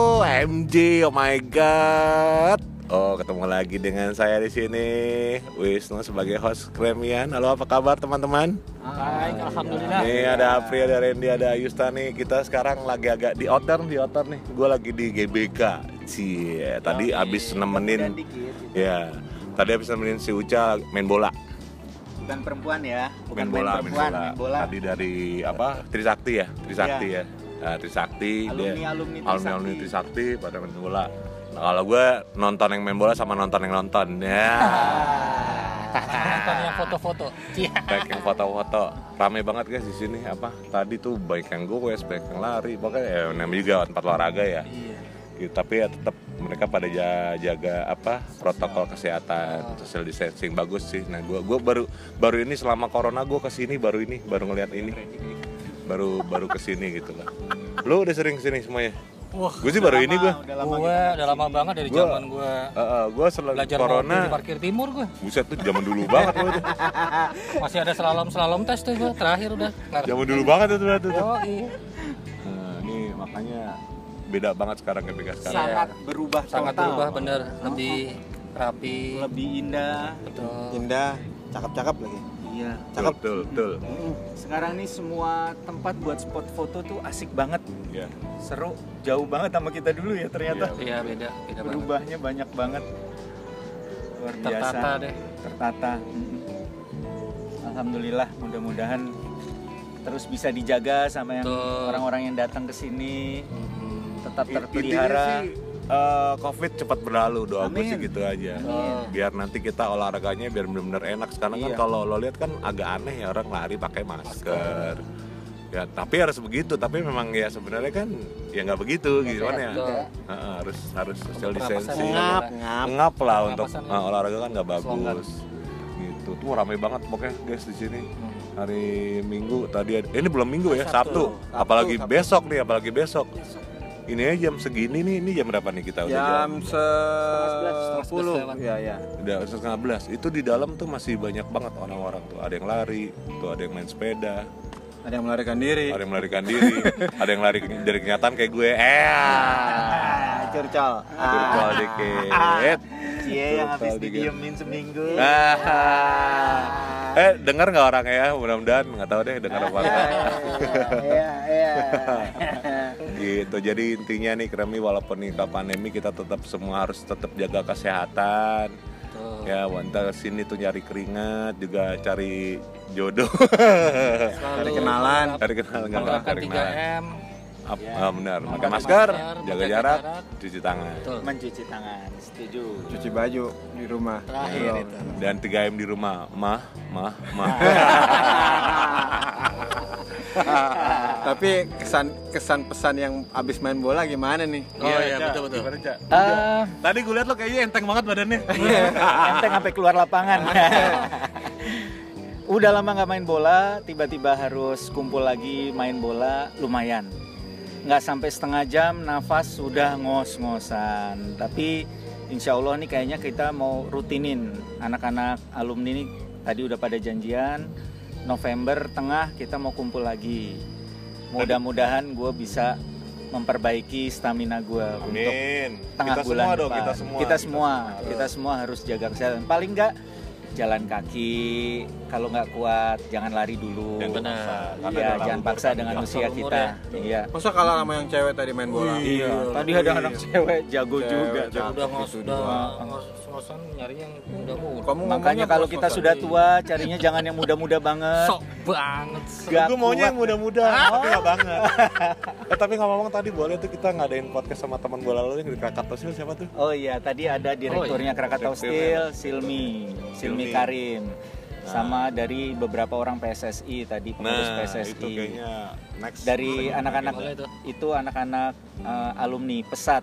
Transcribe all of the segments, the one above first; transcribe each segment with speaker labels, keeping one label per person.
Speaker 1: Oh, MJ, oh my god. Oh, ketemu lagi dengan saya di sini, Wisnu sebagai host Kremian. Halo, apa kabar teman-teman?
Speaker 2: Baik, alhamdulillah.
Speaker 1: Nih ada Apri, ada Randy, ada Yusta nih. Kita sekarang lagi agak di outer, di outer nih. Gue lagi di GBK. Cie, tadi abis nemenin, ya. Tadi abis nemenin si Uca main bola.
Speaker 2: Bukan perempuan ya, bukan
Speaker 1: main bola, main
Speaker 2: perempuan,
Speaker 1: bola.
Speaker 2: main bola.
Speaker 1: Tadi dari apa? Trisakti ya, Trisakti ya. Nah, Trisakti
Speaker 2: Alumni-
Speaker 1: dia
Speaker 2: alumni
Speaker 1: alumni
Speaker 2: Trisakti.
Speaker 1: alumni Trisakti pada main bola. Nah, kalau gue nonton yang main bola sama nonton yang nonton ya.
Speaker 3: Nonton yang foto-foto. Iya.
Speaker 1: Baik yang foto-foto, rame banget guys di sini apa? Tadi tuh baik yang gue, baik yang lari, pokoknya ya namanya juga tempat olahraga ya. Gitu, tapi ya tetap mereka pada ja- jaga apa protokol kesehatan, social distancing bagus sih. Nah, gue gua baru baru ini selama corona gue ke sini baru ini baru ngeliat ini, baru baru ke sini gitu lah. Lu udah sering ke sini semuanya?
Speaker 3: Wah,
Speaker 1: Gue sih baru ini gue.
Speaker 2: Udah lama
Speaker 3: gue udah lama banget dari
Speaker 1: Gua-
Speaker 3: zaman gue
Speaker 1: gue selalu
Speaker 3: belajar
Speaker 1: corona.
Speaker 3: di parkir timur gue.
Speaker 1: Buset tuh zaman dulu banget tuh.
Speaker 3: Masih ada slalom slalom tes tuh gue terakhir udah.
Speaker 1: Zaman dulu banget tuh tuh. tuh.
Speaker 3: Oh, iya.
Speaker 1: Nah, ini makanya beda banget sekarang GBK sekarang.
Speaker 2: sangat berubah
Speaker 3: Sangat
Speaker 2: total.
Speaker 3: berubah bener, lebih rapi.
Speaker 2: lebih indah.
Speaker 3: Betul.
Speaker 4: indah cakep-cakep lagi
Speaker 2: Iya.
Speaker 1: Betul, betul, betul.
Speaker 2: Sekarang nih semua tempat buat spot foto tuh asik banget,
Speaker 1: Ya.
Speaker 2: seru, jauh banget sama kita dulu ya ternyata.
Speaker 3: Iya beda, beda banget.
Speaker 2: Berubahnya banyak banget. Luar biasa.
Speaker 3: Tertata deh.
Speaker 2: tertata. Alhamdulillah, mudah-mudahan terus bisa dijaga sama yang orang-orang yang datang ke sini
Speaker 3: Hmm.
Speaker 2: tetap
Speaker 1: I- Intinya
Speaker 2: terpelihara.
Speaker 1: sih eh, COVID cepat berlalu doa gue sih gitu aja.
Speaker 3: Amin.
Speaker 1: Biar nanti kita olahraganya biar benar-benar enak. Sekarang kan
Speaker 2: Iya.
Speaker 1: kalau lo lihat kan agak aneh ya orang lari pakai masker. Ya tapi harus begitu. Tapi memang ya sebenarnya kan ya nggak begitu gitu kan ya. Heeh, harus harus social distancing.
Speaker 4: ngap ngap
Speaker 1: Ngap lah untuk eh, olahraga kan nggak bagus. Gitu. Tuh ramai banget pokoknya guys di sini.
Speaker 3: Hmm.
Speaker 1: Hari Minggu tadi ini belum Minggu ya,
Speaker 4: Sabtu.
Speaker 1: Sabtu. Apalagi
Speaker 4: Sabtu.
Speaker 1: besok nih, apalagi besok. Ini aja jam segini nih, ini jam berapa nih kita udah jam?
Speaker 4: sepuluh
Speaker 3: lewat.
Speaker 4: ya ya
Speaker 1: Udah setengah belas. Itu di dalam tuh masih banyak banget orang-orang tuh. Ada yang lari, tuh ada yang main sepeda,
Speaker 4: ada yang melarikan diri
Speaker 1: ada yang melarikan diri, ada yang lari dari kenyataan kayak gue. Eh,
Speaker 4: ah, curcol
Speaker 1: curcol dikit.
Speaker 2: Cie yang habis didiemin seminggu.
Speaker 1: Ah. Eh, dengar nggak orang ya? Mudah-mudahan nggak tahu deh dengar apa enggak.
Speaker 4: iya iya
Speaker 1: gitu jadi intinya nih Kremi walaupun nih pandemi kita tetap semua harus tetap jaga kesehatan
Speaker 3: Betul.
Speaker 1: ya wanita ke sini tuh nyari keringat juga cari jodoh
Speaker 3: Selalu
Speaker 4: Cari kenalan.
Speaker 1: cari kenalan nggak cari kenalan
Speaker 3: 3M.
Speaker 1: Ap- ah, benar pakai
Speaker 3: Memakai
Speaker 1: masker
Speaker 3: masker,
Speaker 1: jaga jarak
Speaker 3: jarak.
Speaker 1: cuci tangan
Speaker 3: Betul.
Speaker 2: Mencuci tangan, setuju.
Speaker 4: cuci baju di rumah
Speaker 3: Terakhir itu.
Speaker 1: dan 3M di rumah mah mah mah
Speaker 4: tapi kesan kesan pesan yang abis main bola gimana nih
Speaker 3: Oh iya, betul betul.
Speaker 1: Gimana?
Speaker 2: Eh,
Speaker 1: tadi gue liat lo kayaknya enteng banget badannya
Speaker 2: enteng sampai keluar lapangan. Udah lama nggak main bola, tiba-tiba harus kumpul lagi main bola, lumayan. Nggak sampai setengah jam, nafas sudah ngos-ngosan. Tapi insya Allah nih kayaknya kita mau rutinin anak-anak alumni ini tadi udah pada janjian. November tengah kita mau kumpul lagi. Mudah-mudahan gue bisa memperbaiki stamina gue untuk tengah
Speaker 1: kita
Speaker 2: bulan
Speaker 1: semua dong
Speaker 2: depan.
Speaker 1: kita semua
Speaker 2: kita semua kita semua harus jaga kesehatan paling nggak jalan kaki kalau nggak kuat jangan lari dulu
Speaker 1: Jangan
Speaker 3: Benar.
Speaker 2: iya jangan paksa dengan usia kita
Speaker 3: ya.
Speaker 2: iya
Speaker 4: masa kalah sama yang cewek tadi main bola
Speaker 2: iya tadi ada anak cewek jago
Speaker 4: Cewek
Speaker 2: juga
Speaker 4: jago.
Speaker 3: Udah ngos,
Speaker 4: Itu
Speaker 3: udah ngos-ngosan nyari yang muda-muda.
Speaker 4: kamu
Speaker 2: makanya kalau kita sudah tua carinya jangan yang muda-muda banget
Speaker 3: Sok banget.
Speaker 1: Gue maunya yang muda-muda, tapi nggak banget. eh, tapi ngomong tadi boleh tuh kita ngadain podcast sama teman bola lo yang di Krakatau Steel siapa tuh?
Speaker 2: Oh iya, tadi ada direkturnya Krakatau Steel, Silmi, Silmi
Speaker 1: Silmi.
Speaker 2: Karim. Sama dari beberapa orang PSSI tadi pengurus
Speaker 1: Nah,
Speaker 2: PSSI.
Speaker 1: itu kayaknya next.
Speaker 2: dari anak-anak
Speaker 3: tuh.
Speaker 2: itu anak-anak eh, alumni pesat.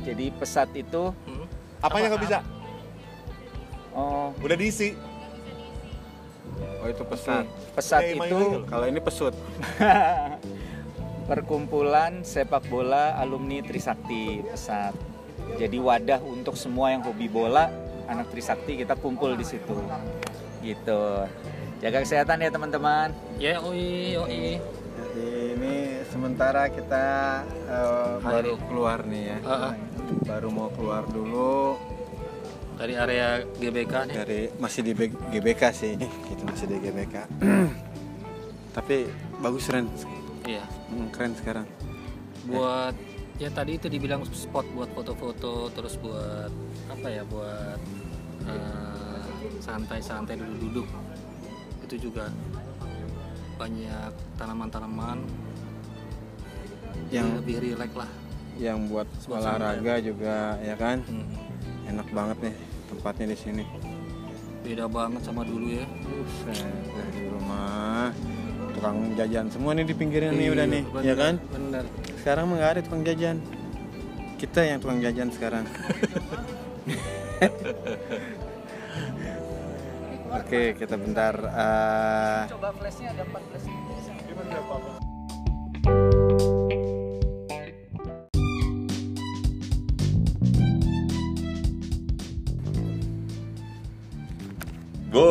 Speaker 2: Jadi pesat itu
Speaker 3: Hmm.
Speaker 1: Apanya nggak bisa?
Speaker 2: oh
Speaker 1: Udah diisi.
Speaker 4: oh itu
Speaker 2: pesat
Speaker 1: Kayak main
Speaker 2: itu
Speaker 1: aja lo.
Speaker 4: kalau ini pesut
Speaker 2: perkumpulan sepak bola alumni Trisakti pesat. Jadi wadah untuk semua yang hobi bola anak Trisakti kita kumpul di situ. Gitu. Jaga kesehatan ya teman-teman.
Speaker 3: Ya, oi, oi.
Speaker 4: jadi ini sementara kita eh, baru keluar nih ya.
Speaker 3: Ah, ah.
Speaker 4: Baru mau keluar dulu
Speaker 3: dari area GBK nih.
Speaker 4: dari masih di GBK sih. Kita masih di GBK. Tapi bagus keren.
Speaker 3: Iya.
Speaker 4: Hmm, keren sekarang.
Speaker 3: Buat ya tadi itu dibilang spot buat foto-foto terus buat apa ya buat eh, santai-santai duduk-duduk itu juga banyak tanaman-tanaman
Speaker 4: Yang
Speaker 3: lebih rileks lah
Speaker 4: yang buat olahraga juga ya kan.
Speaker 3: Hmm.
Speaker 4: Enak banget nih tempatnya di sini.
Speaker 3: beda banget sama dulu ya
Speaker 4: Buset, dari rumah tukang jajan semua nih di pinggirnya nih udah nih,
Speaker 3: Bener,
Speaker 4: ya kan?
Speaker 3: bener
Speaker 4: Sekarang mah ada tukang jajan. Kita yang tukang jajan sekarang. Oke, kita bentar. eh,
Speaker 2: Coba flashnya ada 4 flash.
Speaker 1: Go,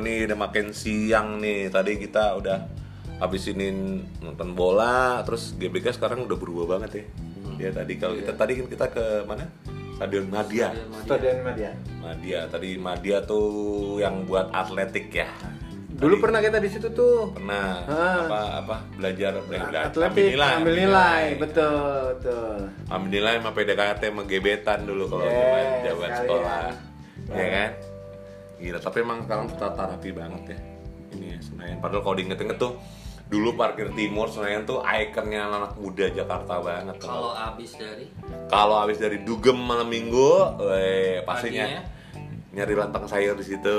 Speaker 1: nih udah makin siang nih. Tadi kita udah habis ini nonton bola, terus GBK sekarang udah berubah banget ya. Ya tadi kalau kita tadi kan kita ke mana? Stadion Madia.
Speaker 4: Stadion Madia.
Speaker 1: Madia tadi Madia tuh yang buat atletik ya.
Speaker 4: Dulu
Speaker 1: Tadi
Speaker 4: pernah kita di situ tuh.
Speaker 1: pernah
Speaker 4: Ah.
Speaker 1: apa apa belajar belajar
Speaker 4: Atletik, ambil nilai, betul, betul.
Speaker 1: ambil nilai sama PDKT sama gebetan dulu kalau
Speaker 4: Yes,
Speaker 1: zaman sekolah ya kan gila tapi emang sekarang tata rapi banget ya. Ini ya Senayan. Padahal kalau diinget-inget tuh dulu parkir timur Senayan tuh ikonnya anak muda Jakarta banget.
Speaker 3: Kalau abis dari?
Speaker 1: Kalau habis dari dugem malam minggu weh, pastinya nyari lantang sayur di situ.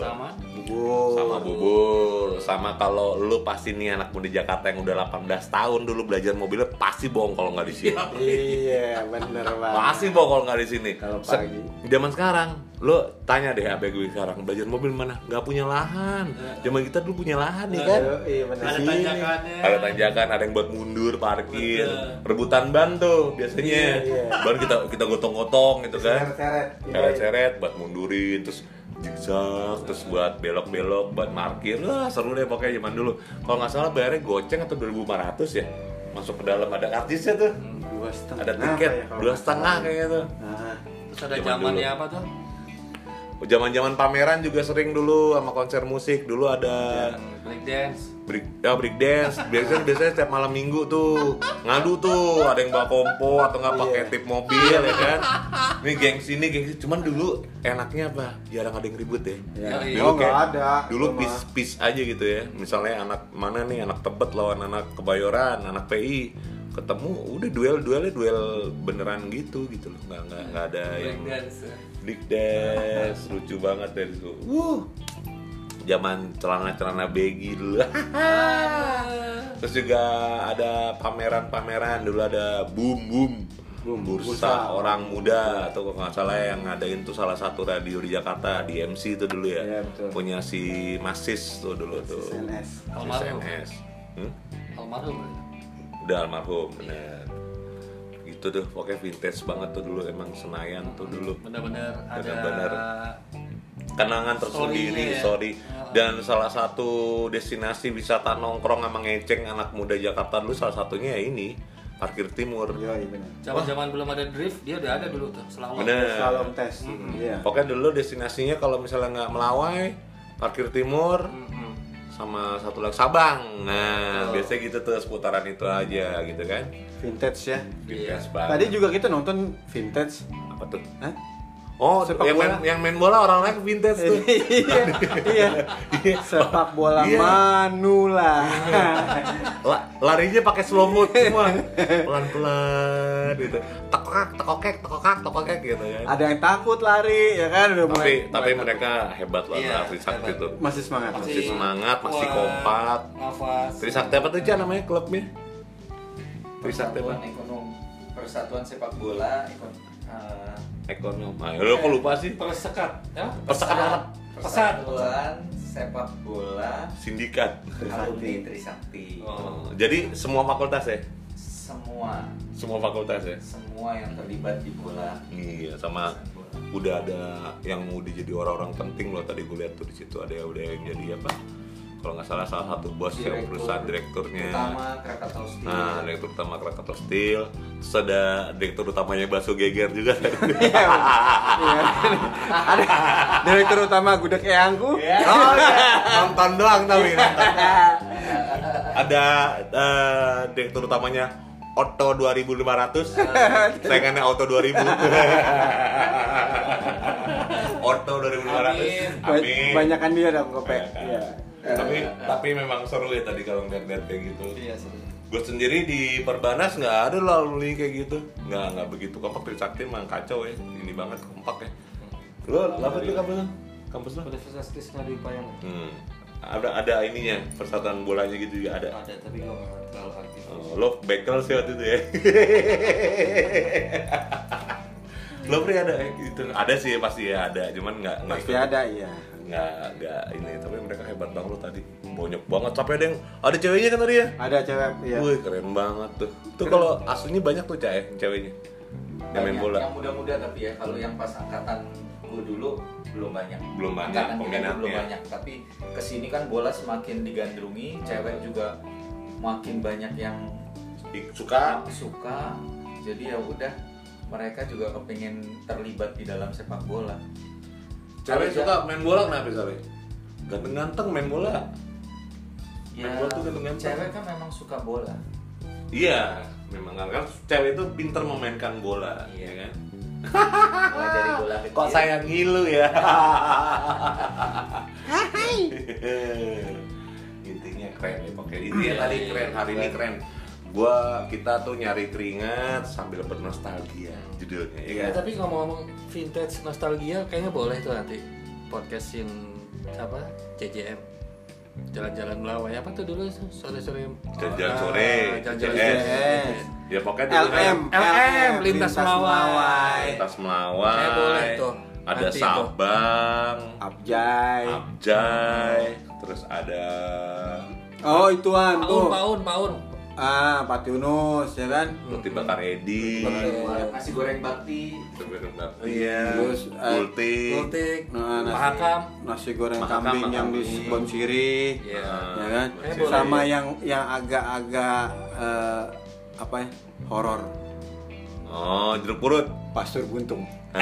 Speaker 3: Sama?
Speaker 4: Bubur.
Speaker 1: sama bubur. sama kalau lu pasti nih anak muda Jakarta yang udah 18 tahun dulu belajar mobilnya pasti bohong kalau nggak di sini.
Speaker 4: Iya, bener banget.
Speaker 1: pasti bohong kalau nggak di sini.
Speaker 4: Kalau pagi.
Speaker 1: zaman sekarang lu tanya deh abg gue sekarang belajar mobil mana? Nggak punya lahan. Zaman kita dulu punya lahan nih kan?
Speaker 4: Aduh, iya
Speaker 3: ada tanjakannya.
Speaker 1: Ada tanjakan ada yang buat mundur parkir. Rebutan ban tuh biasanya.
Speaker 4: Iya, iya.
Speaker 1: ban kita kita gotong-gotong gitu kan.
Speaker 4: Seret-seret. Iya.
Speaker 1: buat mundurin terus zigzag terus buat belok-belok buat parkir. Lah seru deh pokoknya zaman dulu. Kalau nggak salah bayarnya goceng atau 2500 ya? Masuk ke dalam ada artisnya tuh.
Speaker 4: Dua setengah.
Speaker 1: ada tiket
Speaker 4: ya
Speaker 1: dua setengah
Speaker 4: salah?
Speaker 1: kayaknya tuh.
Speaker 4: Nah,
Speaker 3: terus ada
Speaker 1: Zaman
Speaker 3: zamannya apa tuh
Speaker 1: zaman-zaman pameran juga sering dulu sama konser musik. Dulu ada
Speaker 3: break dance.
Speaker 1: Break ya break dance. Biasanya biasanya setiap malam minggu tuh ngadu tuh. Ada yang bawa kompo atau nggak pakai tip mobil ya kan? Ini gengsi ini gengsi cuman dulu enaknya apa? Jarang ada yang ribut ya.
Speaker 4: Ya.
Speaker 3: Iya,
Speaker 4: Oh,
Speaker 1: Dulu
Speaker 4: nggak
Speaker 1: kayak-
Speaker 4: ada.
Speaker 1: dulu
Speaker 4: Itu
Speaker 1: pis
Speaker 4: mah.
Speaker 1: pis aja gitu ya. Misalnya anak mana nih? Anak tebet lawan anak kebayoran anak PI ketemu udah duel duelnya duel beneran gitu gitu loh. Nggak nggak nggak ada yang
Speaker 3: dance
Speaker 1: break dance lucu banget dari itu wuh zaman celana celana baggy dulu terus juga ada pameran-pameran dulu ada boom boom
Speaker 4: Boom,
Speaker 1: bursa,
Speaker 4: bursa.
Speaker 1: orang muda atau kalau nggak salah yang ngadain tuh salah satu radio di Jakarta di MC itu dulu ya
Speaker 4: Iya, betul.
Speaker 1: punya si Masis tuh dulu tuh. Si
Speaker 3: Almarhum.
Speaker 1: CNS Hmm?
Speaker 3: almarhum
Speaker 1: udah almarhum bener gitu tuh pokoknya vintage banget tuh dulu emang Senayan tuh dulu
Speaker 3: bener-bener ada
Speaker 1: Bener-bener. kenangan tersendiri
Speaker 3: ya.
Speaker 1: sorry dan salah satu destinasi wisata nongkrong sama ngeceng anak muda Jakarta dulu salah satunya ya ini parkir timur
Speaker 4: Iya, iya bener.
Speaker 3: zaman-zaman belum ada drift dia udah ada dulu tuh selalu
Speaker 1: bener
Speaker 4: Slalom tes. Iya.
Speaker 1: pokoknya dulu destinasinya kalau misalnya nggak melawai parkir timur
Speaker 3: Mm-mm.
Speaker 1: sama satu lagi Sabang nah biasanya gitu tuh seputaran itu aja gitu kan
Speaker 4: Vintage ya.
Speaker 1: Vintage banget.
Speaker 4: Tadi juga kita nonton vintage.
Speaker 1: apa tuh
Speaker 4: Hah?
Speaker 1: oh
Speaker 4: Sepak
Speaker 1: yang main
Speaker 4: bola.
Speaker 1: yang main bola orang lain vintage tuh
Speaker 4: iya, iya. Sepak bola
Speaker 1: Iya.
Speaker 4: manula.
Speaker 1: La- larinya pakai slow mo semua pelan pelan gitu tekokak tekokek tekokak tekokek gitu kan
Speaker 4: Ada yang takut lari, ya kan? Udah
Speaker 1: tapi
Speaker 4: mulai,
Speaker 1: tapi mereka hebat loh
Speaker 3: Iya,
Speaker 1: Trisakti tuh
Speaker 4: masih semangat.
Speaker 1: masih
Speaker 3: Masih
Speaker 1: semangat masih kompak
Speaker 3: nafas
Speaker 1: Trisakti apa tuh Jan namanya klubnya Trisakti
Speaker 2: Persatuan
Speaker 1: apa
Speaker 2: ekonom. Persatuan Sepak Bola ekon, eh,
Speaker 1: ekonom. Ah lu kok lupa sih?
Speaker 3: persekat ya?
Speaker 1: Persekat.
Speaker 2: Persatuan Sepak Bola.
Speaker 1: Sindikat.
Speaker 2: Alumni Trisakti.
Speaker 1: Oh, jadi semua fakultas ya?
Speaker 2: Semua.
Speaker 1: Semua fakultas ya?
Speaker 2: Semua yang terlibat di bola.
Speaker 1: iya sama udah ada yang udah jadi orang-orang penting loh. Tadi gue lihat tuh di situ ada yang udah yang jadi apa kalau nggak salah salah satu bos yang
Speaker 2: Direktur
Speaker 1: perusahaan direkturnya
Speaker 2: Utama Krakatau Steel.
Speaker 1: nah direktur utama Krakatau Steel terus ada direktur utamanya Baso Geger juga
Speaker 4: Iya. Ada direktur utama gudeg eyangku.
Speaker 1: oh iya nonton doang tapi nonton. ada eh, direktur utamanya Otto 2500 saingannya Auto 2000 Otto 2500 amin
Speaker 4: Banyakan dia dong kope.
Speaker 1: Banyakan.
Speaker 4: Iya.
Speaker 1: Tapi tapi memang seru ya tadi kalau ngeliat-ngeliat kayak gitu.
Speaker 2: Iya, seru.
Speaker 1: gue sendiri di Perbanas nggak ada lalu lintas kayak gitu. Nggak nggak begitu kompak. Trisakti emang kacau ya. Ini banget kompak ya. Lo apa tuh kampus lo kampus lo
Speaker 3: Universitas Krishna Dwi Payang
Speaker 1: hmm. ada ada ininya persatuan bolanya gitu juga ada.
Speaker 3: Ada tapi gue nggak terlalu aktif
Speaker 1: Oh, lo bekel sih waktu itu ya. Lo pernah ada ya? Gitu ada sih pasti ya ada. Cuman nggak nggak
Speaker 4: Pasti ada iya.
Speaker 1: Nggak nggak ini tapi mereka hebat banget lo tadi banyak banget sampai ada yang ada ceweknya kan tadi ya
Speaker 4: Ada cewek iya.
Speaker 1: Wih keren banget tuh. Tuh kalau aslinya banyak tuh cah ya ceweknya yang main bola.
Speaker 2: Yang muda-muda tapi ya kalau yang pas angkatan gue dulu belum banyak.
Speaker 1: Belum banyak peminatnya.
Speaker 2: belum banyak. Tapi ke sini kan bola semakin digandrungi, cewek juga makin banyak yang
Speaker 1: Suka.
Speaker 2: suka. Jadi ya udah mereka juga kepingin terlibat di dalam sepak bola.
Speaker 1: Cewek
Speaker 2: Kalau
Speaker 1: suka main bola kenapa soalnya? Ganteng-ganteng main bola.
Speaker 2: Ya,
Speaker 1: Main bola tuh ganteng-ganteng.
Speaker 2: cewek kan memang suka bola.
Speaker 1: Iya, memang kan kan cewek itu pinter memainkan bola,
Speaker 2: Iya.
Speaker 1: ya kan?
Speaker 2: Mulai bola kecil.
Speaker 1: Kok saya ngilu ya? Intinya keren ya, pokoknya intinya tadi keren, hari ini keren. Gua kita tuh nyari keringat sambil bernostalgia judulnya, ya
Speaker 3: Ya,
Speaker 1: kan?
Speaker 3: tapi ngomong-ngomong vintage nostalgia kayaknya boleh tuh nanti podcastin apa CJM jalan-jalan melawai apa tuh dulu sore-sore
Speaker 1: Jalan-jalan
Speaker 3: Ah,
Speaker 1: sore,
Speaker 3: jalan-jalan sore.
Speaker 1: Ya pokoknya
Speaker 4: LM,
Speaker 1: kan
Speaker 3: LM, lintas melawai.
Speaker 1: Lintas Melawai.
Speaker 3: Boleh tuh,
Speaker 1: Ada
Speaker 3: nanti.
Speaker 1: Sabang,
Speaker 4: Abjay.
Speaker 1: Abjay, terus ada
Speaker 4: Oh, ituan
Speaker 3: Paun,
Speaker 4: tuh.
Speaker 3: paun, paun.
Speaker 4: Ah, Pati Unus ya kan?
Speaker 1: Roti bakar Edi.
Speaker 2: Nasi goreng bakti.
Speaker 1: Iya.
Speaker 4: Terus, eh,
Speaker 1: Gultik.
Speaker 3: Gultik,
Speaker 4: Nah, nasi,
Speaker 3: Mahakam.
Speaker 4: nasi goreng
Speaker 1: Mahakam,
Speaker 4: kambing yang di
Speaker 1: mahakam.
Speaker 4: Kebon Sirih.
Speaker 3: Iya.
Speaker 4: Ya kan?
Speaker 3: Eh, boleh.
Speaker 4: Sama yang yang agak-agak eh, apa ya? Horor.
Speaker 1: Oh, jeruk purut.
Speaker 4: Pastur Buntung.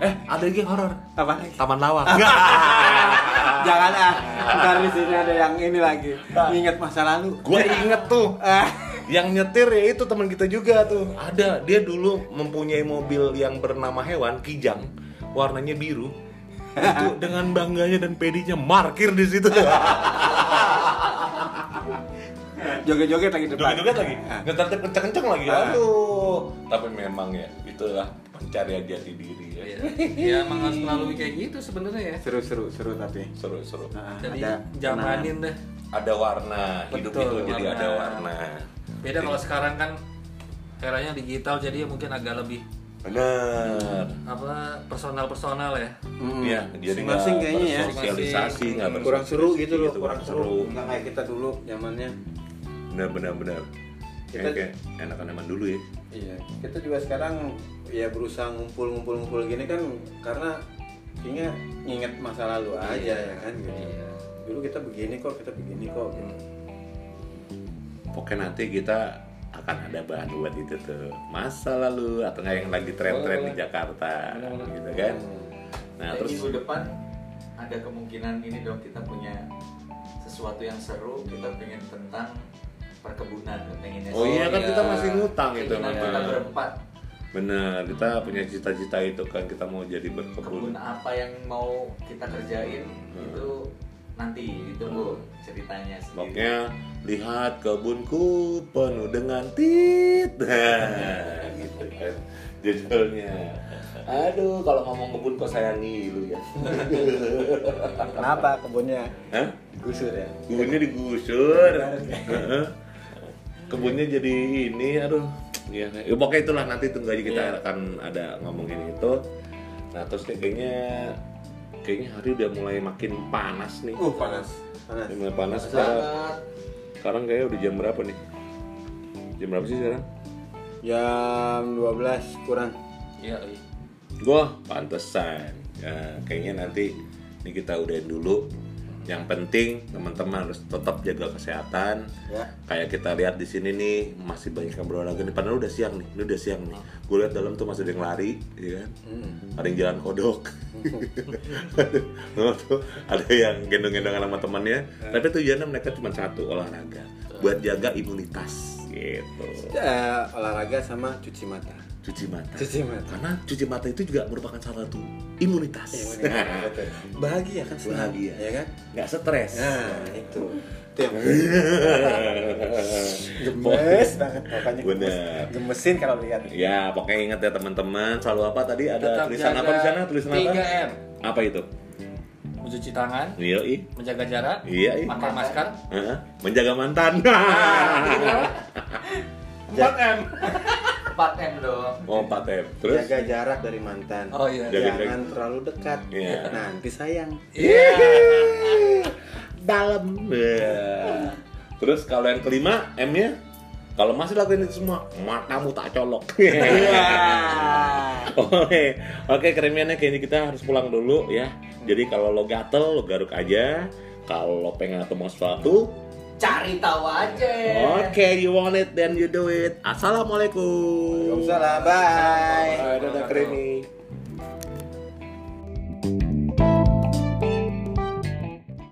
Speaker 1: eh, ada lagi horor.
Speaker 4: Apa lagi?
Speaker 1: Taman Lawang.
Speaker 4: Jangan ah. Ntar di sini ada yang ini lagi. Ingat masa lalu.
Speaker 1: Gue inget tuh.
Speaker 4: Ah,
Speaker 1: Yang nyetir ya itu teman kita juga tuh. Ada, dia dulu mempunyai mobil yang bernama hewan kijang, warnanya biru. Itu dengan bangganya dan pedinya markir di situ.
Speaker 4: joget-joget lagi depan.
Speaker 1: Joget-joget lagi,
Speaker 4: Ah.
Speaker 1: ngetar kenceng-kenceng lagi.
Speaker 4: Ah.
Speaker 1: Aduh, tapi memang ya itulah pencarian jati diri ya.
Speaker 3: Iya. Ya emang harus melalui kayak gitu sebenarnya ya.
Speaker 4: Seru-seru seru tapi.
Speaker 1: Seru-seru.
Speaker 4: Nah,
Speaker 3: Jadi
Speaker 4: ada
Speaker 3: jamanin deh.
Speaker 1: Ada warna, hidup
Speaker 3: Betul,
Speaker 1: itu jadi
Speaker 3: warna.
Speaker 1: ada warna.
Speaker 3: Beda kalau sekarang kan eranya digital jadi ya mungkin agak lebih
Speaker 1: Benar.
Speaker 3: apa personal personal ya.
Speaker 4: Hmm.
Speaker 1: Iya, jadi
Speaker 4: Masing-masing
Speaker 1: nggak
Speaker 4: kayaknya ya.
Speaker 1: bersosialisasi, nggak
Speaker 4: kurang seru gitu loh,
Speaker 1: gitu,
Speaker 4: kurang seru. Nggak kayak kita dulu zamannya.
Speaker 1: Benar, benar, benar. Kayak,
Speaker 4: Kita-
Speaker 1: kayak enakan zaman dulu ya.
Speaker 4: Iya, kita juga sekarang ya berusaha ngumpul-ngumpul-ngumpul gini kan karena kayaknya nginget masa lalu aja ya kan gitu.
Speaker 3: Iya.
Speaker 4: Dulu kita begini kok, kita begini kok. Gitu.
Speaker 1: Pokoknya nanti kita akan ada bahan buat itu tuh masa lalu atau nggak yang lagi tren-tren di Jakarta gitu kan nah
Speaker 2: Nah,
Speaker 1: terus
Speaker 2: minggu depan ada kemungkinan ini dong kita punya sesuatu yang seru kita pengen tentang perkebunan pengennya
Speaker 1: oh iya kan
Speaker 3: iya.
Speaker 1: kita masih ngutang itu
Speaker 2: keinginan kita
Speaker 1: memang
Speaker 2: berempat
Speaker 1: bener kita punya cita-cita itu kan kita mau jadi
Speaker 2: kebun
Speaker 1: berkebun
Speaker 2: apa yang mau kita kerjain
Speaker 1: Hmm.
Speaker 2: itu nanti ditunggu ceritanya sendiri.
Speaker 1: Pokoknya lihat kebunku penuh dengan tit. Nah, gitu kan judulnya. Aduh kalau ngomong kebun kok saya ngilu ya.
Speaker 4: Kenapa kebunnya?
Speaker 1: Hah?
Speaker 4: gusur ya?
Speaker 1: kebunnya digusur. Heeh. kebunnya jadi ini aduh ya, ya pokoknya itulah nanti tunggu aja kita
Speaker 3: Iya.
Speaker 1: akan ada ngomongin itu. Nah terus kayak- kayaknya kayaknya hari udah mulai makin panas nih.
Speaker 4: Uh panas, panas.
Speaker 1: Udah mulai panas. Sekarang sekarang kayaknya udah jam berapa nih? Jam berapa sih sekarang?
Speaker 4: Jam 12 kurang.
Speaker 3: Iya, iya.
Speaker 1: gua pantesan. Ya, kayaknya nanti ini kita udahin dulu yang penting teman-teman harus tetap jaga kesehatan.
Speaker 4: Ya.
Speaker 1: kayak kita lihat di sini nih masih banyak yang berolahraga nih. Padahal udah siang nih ini udah siang nih. Gue lihat dalam tuh masih ada yang lari ya kan?
Speaker 4: Hmm.
Speaker 1: ada yang jalan kodok. Tuh ada yang gendong-gendongan sama temannya. Tapi tujuannya mereka cuma satu olahraga. Buat jaga imunitas gitu.
Speaker 4: Ya, olahraga sama cuci mata.
Speaker 1: Cuci mata
Speaker 4: Cuci mata.
Speaker 1: karena cuci mata itu juga merupakan salah satu imunitas
Speaker 4: Iya, betul. Bahagia kan senang,
Speaker 1: Bahagia.
Speaker 4: ya kan?
Speaker 1: nggak stres
Speaker 4: Nah, itu. Itu yang gemes banget pokoknya gemes.
Speaker 1: Bener.
Speaker 4: Gemesin kalau lihat.
Speaker 1: ya pokoknya ingat ya teman-teman selalu apa tadi ada
Speaker 3: Tetap
Speaker 1: tulisan apa di sana tulisan apa
Speaker 3: 3M.
Speaker 1: apa itu
Speaker 3: Mencuci tangan,
Speaker 1: iya i.
Speaker 3: menjaga jarak,
Speaker 1: iya i.
Speaker 3: pakai masker.
Speaker 1: Heeh. menjaga mantan
Speaker 3: 4M. 4M dong.
Speaker 1: oh 4 M terus
Speaker 4: Jaga jarak dari mantan.
Speaker 3: Oh iya.
Speaker 1: Jaga-
Speaker 4: Jangan terlalu dekat.
Speaker 1: Iya.
Speaker 4: Nanti sayang.
Speaker 3: Iya.
Speaker 1: dalam Ya. terus kalau yang kelima M nya kalau masih lakuin itu semua matamu tak colok oke oke kremiannya kayaknya kita harus pulang dulu ya jadi kalau lo gatel lo garuk aja kalau lo pengen ketemu sesuatu
Speaker 3: Cari tahu aja.
Speaker 1: oke you want it then you do it assalamualaikum
Speaker 4: Waalaikumsalam. Bye.
Speaker 1: Bye, dadah kremi